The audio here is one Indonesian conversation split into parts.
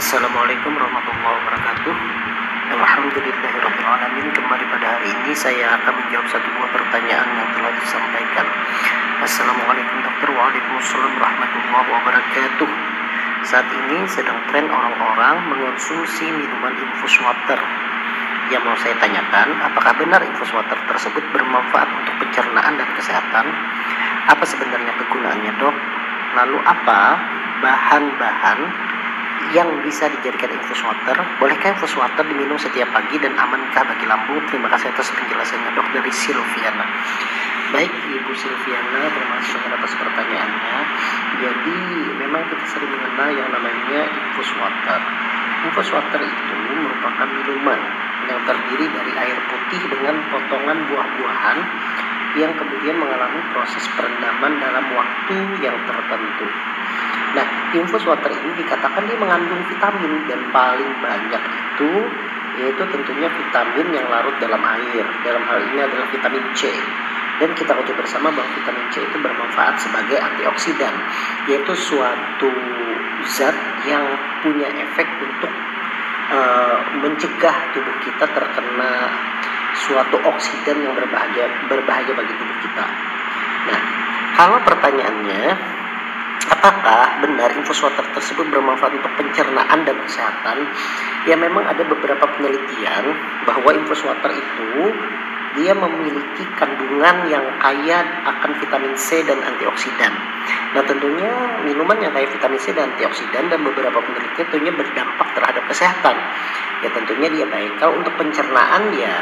Assalamualaikum warahmatullahi wabarakatuh. Alhamdulillahirrahmanirrahim Kembali pada hari ini saya akan menjawab satu buah pertanyaan yang telah disampaikan. Assalamualaikum dokter. Waalaikumsalam warahmatullahi wabarakatuh. Saat ini sedang tren orang-orang mengonsumsi minuman infus water. Yang mau saya tanyakan apakah benar infus water tersebut bermanfaat untuk pencernaan dan kesehatan? Apa sebenarnya kegunaannya dok? Lalu apa bahan-bahan yang bisa dijadikan infus water? Bolehkah infus water diminum setiap pagi dan amankah bagi lambung? Terima kasih atas penjelasannya dok dari Silviana. Baik Ibu Silviana, terima kasih atas pertanyaannya. Jadi memang kita sering mengenal yang namanya infus water. Infus water itu merupakan minuman yang terdiri dari air putih dengan potongan buah-buahan yang kemudian mengalami proses perendaman dalam waktu yang tertentu. Infus water ini dikatakan dia mengandung vitamin dan paling banyak itu yaitu tentunya vitamin yang larut dalam air. Dalam hal ini adalah vitamin C dan kita ketahui bersama bahwa vitamin C itu bermanfaat sebagai antioksidan yaitu suatu zat yang punya efek untuk uh, mencegah tubuh kita terkena suatu oksidan yang berbahaya berbahaya bagi tubuh kita. Nah, kalau pertanyaannya apakah benar infus water tersebut bermanfaat untuk pencernaan dan kesehatan? Ya memang ada beberapa penelitian bahwa infus water itu dia memiliki kandungan yang kaya akan vitamin C dan antioksidan. Nah tentunya minuman yang kaya vitamin C dan antioksidan dan beberapa penelitian tentunya berdampak terhadap kesehatan. Ya tentunya dia baik. Kalau untuk pencernaan ya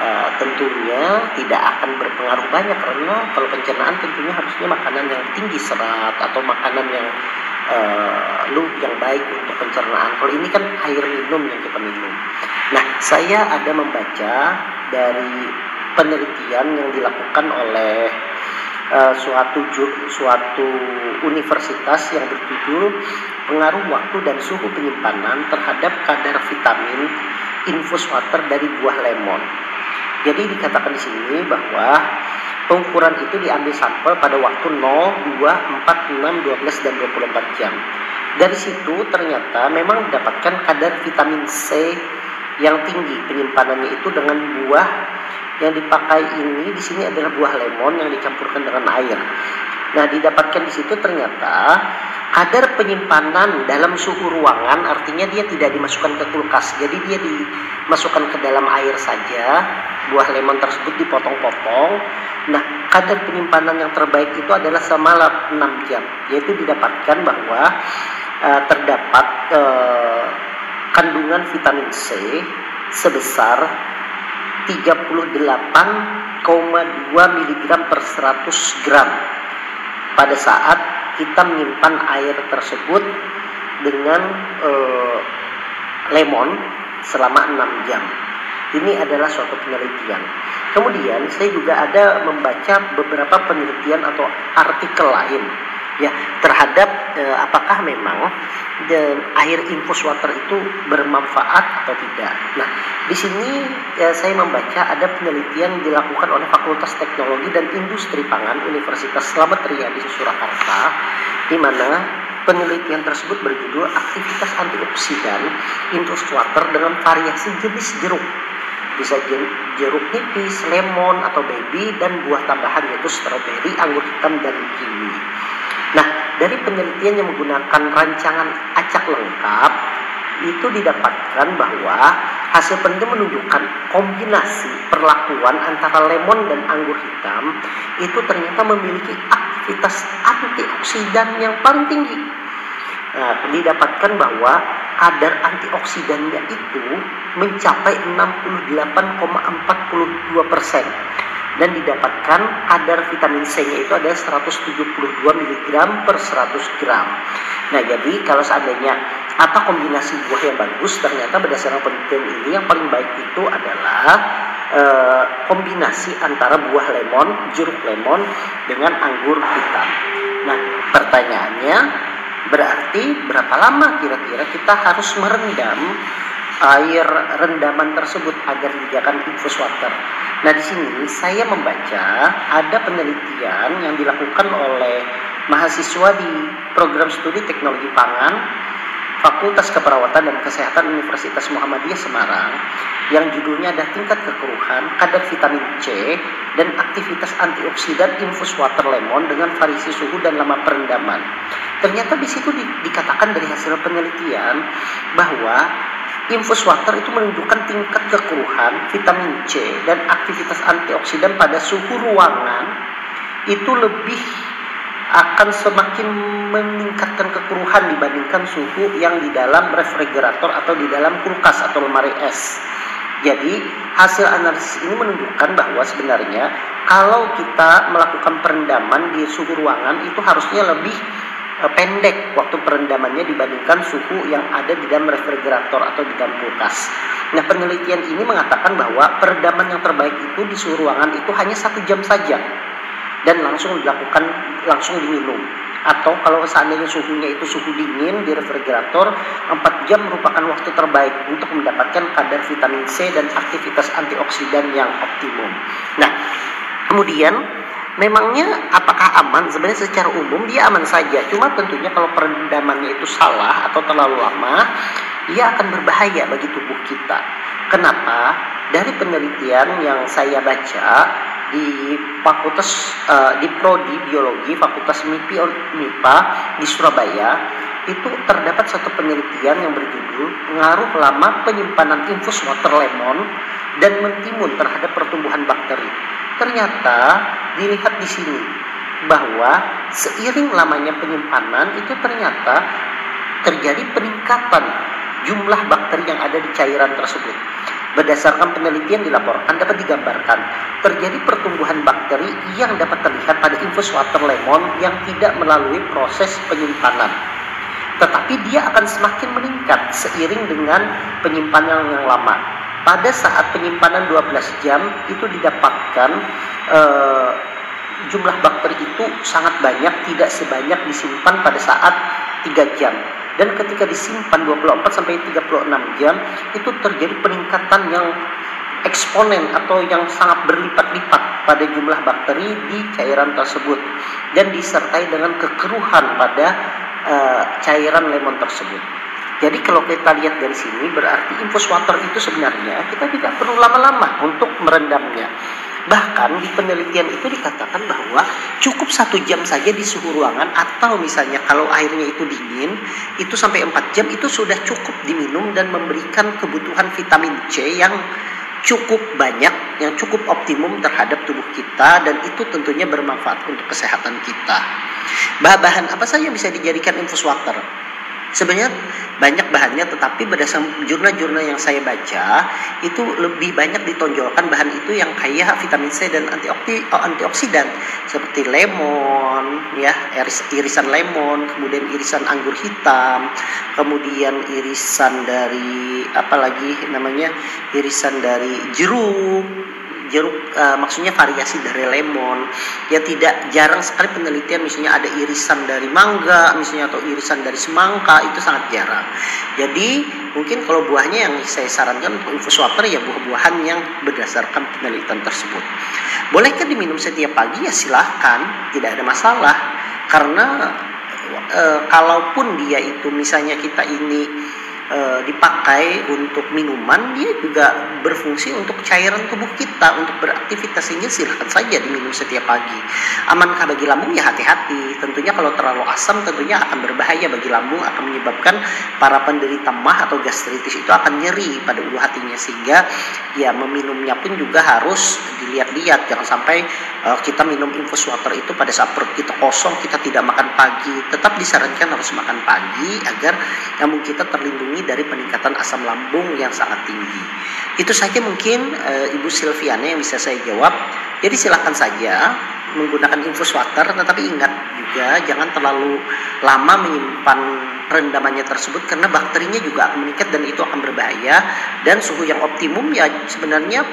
uh, tentunya tidak akan berpengaruh banyak karena kalau pencernaan tentunya harusnya makanan yang tinggi serat atau makanan yang uh, lu yang baik untuk pencernaan. Kalau ini kan air minum yang kita minum. Nah, saya ada membaca dari penelitian yang dilakukan oleh uh, suatu suatu universitas yang berjudul pengaruh waktu dan suhu penyimpanan terhadap kadar vitamin infus water dari buah lemon. Jadi dikatakan di sini bahwa pengukuran itu diambil sampel pada waktu 0, 2, 4, 6, 12 dan 24 jam. Dari situ ternyata memang mendapatkan kadar vitamin C yang tinggi penyimpanannya itu dengan buah yang dipakai ini di sini adalah buah lemon yang dicampurkan dengan air. Nah, didapatkan di situ ternyata kadar penyimpanan dalam suhu ruangan artinya dia tidak dimasukkan ke kulkas. Jadi dia dimasukkan ke dalam air saja. Buah lemon tersebut dipotong-potong. Nah, kadar penyimpanan yang terbaik itu adalah selama 6 jam, yaitu didapatkan bahwa uh, terdapat uh, kandungan vitamin C sebesar 38,2 mg per 100 gram pada saat kita menyimpan air tersebut dengan eh, lemon selama 6 jam. Ini adalah suatu penelitian. Kemudian saya juga ada membaca beberapa penelitian atau artikel lain ya terhadap e, apakah memang de, air infus water itu bermanfaat atau tidak. Nah, di sini ya, saya membaca ada penelitian dilakukan oleh Fakultas Teknologi dan Industri Pangan Universitas Slamet Riyadi Surakarta di mana penelitian tersebut berjudul aktivitas antioksidan infus water dengan variasi jenis jeruk bisa jeruk nipis, lemon atau baby dan buah tambahan yaitu stroberi, anggur hitam dan kiwi. Nah, dari penelitian yang menggunakan rancangan acak lengkap itu didapatkan bahwa hasil penelitian menunjukkan kombinasi perlakuan antara lemon dan anggur hitam itu ternyata memiliki aktivitas antioksidan yang paling tinggi. Nah, didapatkan bahwa kadar antioksidannya itu mencapai 68,42 persen dan didapatkan kadar vitamin C-nya itu ada 172 mg per 100 gram. Nah, jadi kalau seandainya apa kombinasi buah yang bagus, ternyata berdasarkan penelitian ini yang paling baik itu adalah e, kombinasi antara buah lemon, jeruk lemon dengan anggur hitam. Nah, pertanyaannya berarti berapa lama kira-kira kita harus merendam air rendaman tersebut agar dijadikan infus water. Nah di sini saya membaca ada penelitian yang dilakukan oleh mahasiswa di program studi teknologi pangan Fakultas Keperawatan dan Kesehatan Universitas Muhammadiyah Semarang yang judulnya ada tingkat kekeruhan, kadar vitamin C, dan aktivitas antioksidan infus water lemon dengan variasi suhu dan lama perendaman. Ternyata di situ di, dikatakan dari hasil penelitian bahwa infus water itu menunjukkan tingkat kekeruhan vitamin C dan aktivitas antioksidan pada suhu ruangan itu lebih akan semakin meningkatkan kekeruhan dibandingkan suhu yang di dalam refrigerator atau di dalam kulkas atau lemari es. Jadi hasil analisis ini menunjukkan bahwa sebenarnya kalau kita melakukan perendaman di suhu ruangan itu harusnya lebih pendek waktu perendamannya dibandingkan suhu yang ada di dalam refrigerator atau di dalam kulkas. Nah penelitian ini mengatakan bahwa perendaman yang terbaik itu di suhu ruangan itu hanya satu jam saja dan langsung dilakukan langsung diminum atau kalau seandainya suhunya itu suhu dingin di refrigerator 4 jam merupakan waktu terbaik untuk mendapatkan kadar vitamin C dan aktivitas antioksidan yang optimum. Nah, kemudian memangnya apakah aman? Sebenarnya secara umum dia aman saja. Cuma tentunya kalau perendamannya itu salah atau terlalu lama, ia akan berbahaya bagi tubuh kita. Kenapa? Dari penelitian yang saya baca, di Fakultas uh, di Prodi Biologi Fakultas MIPI MIPA di Surabaya itu terdapat satu penelitian yang berjudul pengaruh lama penyimpanan infus water lemon dan mentimun terhadap pertumbuhan bakteri. Ternyata dilihat di sini bahwa seiring lamanya penyimpanan itu ternyata terjadi peningkatan jumlah bakteri yang ada di cairan tersebut. Berdasarkan penelitian dilaporkan dapat digambarkan terjadi pertumbuhan bakteri yang dapat terlihat pada infus water lemon yang tidak melalui proses penyimpanan. Tetapi dia akan semakin meningkat seiring dengan penyimpanan yang lama. Pada saat penyimpanan 12 jam itu didapatkan eh, jumlah bakteri itu sangat banyak, tidak sebanyak disimpan pada saat 3 jam dan ketika disimpan 24 sampai 36 jam itu terjadi peningkatan yang eksponen atau yang sangat berlipat-lipat pada jumlah bakteri di cairan tersebut dan disertai dengan kekeruhan pada uh, cairan lemon tersebut. Jadi kalau kita lihat dari sini berarti infus water itu sebenarnya kita tidak perlu lama-lama untuk merendamnya. Bahkan di penelitian itu dikatakan bahwa cukup satu jam saja di suhu ruangan atau misalnya kalau airnya itu dingin itu sampai 4 jam itu sudah cukup diminum dan memberikan kebutuhan vitamin C yang cukup banyak, yang cukup optimum terhadap tubuh kita dan itu tentunya bermanfaat untuk kesehatan kita. Bahan apa saja bisa dijadikan infus water? Sebenarnya banyak bahannya tetapi berdasarkan jurnal-jurnal yang saya baca itu lebih banyak ditonjolkan bahan itu yang kaya vitamin C dan oh, antioksidan. Seperti lemon ya iris, irisan lemon kemudian irisan anggur hitam kemudian irisan dari apa lagi namanya irisan dari jeruk jeruk uh, maksudnya variasi dari lemon. Ya tidak jarang sekali penelitian misalnya ada irisan dari mangga misalnya atau irisan dari semangka itu sangat jarang. Jadi mungkin kalau buahnya yang saya sarankan untuk infus water ya buah-buahan yang berdasarkan penelitian tersebut. Bolehkah diminum setiap pagi? Ya silahkan. Tidak ada masalah. Karena e, kalaupun dia itu misalnya kita ini e, dipakai untuk minuman dia juga berfungsi untuk cairan tubuh kita untuk beraktivitas. Sehingga silahkan saja diminum setiap pagi. Amankah bagi lambung? Ya hati-hati. Tentunya kalau terlalu asam tentunya akan berbahaya bagi lambung akan menyebabkan para penderita mah atau gastritis itu akan nyeri pada ulu hatinya. Sehingga ya meminumnya pun juga harus dilihat-lihat. Jangan sampai uh, kita minum infus water itu pada saat perut kita kosong kita tidak makan pagi. Tetap disarankan harus makan pagi agar lambung kita terlindungi ini dari peningkatan asam lambung yang sangat tinggi. Itu saja mungkin e, Ibu Silviana yang bisa saya jawab. Jadi silahkan saja menggunakan infus water, tetapi ingat juga jangan terlalu lama menyimpan rendamannya tersebut karena bakterinya juga akan meningkat dan itu akan berbahaya dan suhu yang optimum ya sebenarnya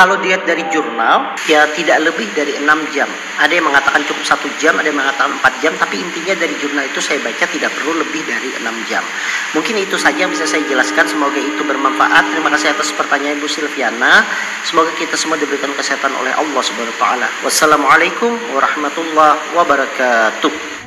kalau dilihat dari jurnal ya tidak lebih dari 6 jam. Ada yang mengatakan cukup satu jam ada yang mengatakan 4 jam tapi intinya dari jurnal itu saya baca tidak perlu lebih dari 6 jam. Mungkin itu saja yang bisa saya jelaskan. Semoga itu bermanfaat. Terima kasih atas pertanyaan Ibu Silviana. Semoga kita semua diberikan kesehatan oleh Allah Subhanahu wa taala. Wassalamualaikum warahmatullahi wabarakatuh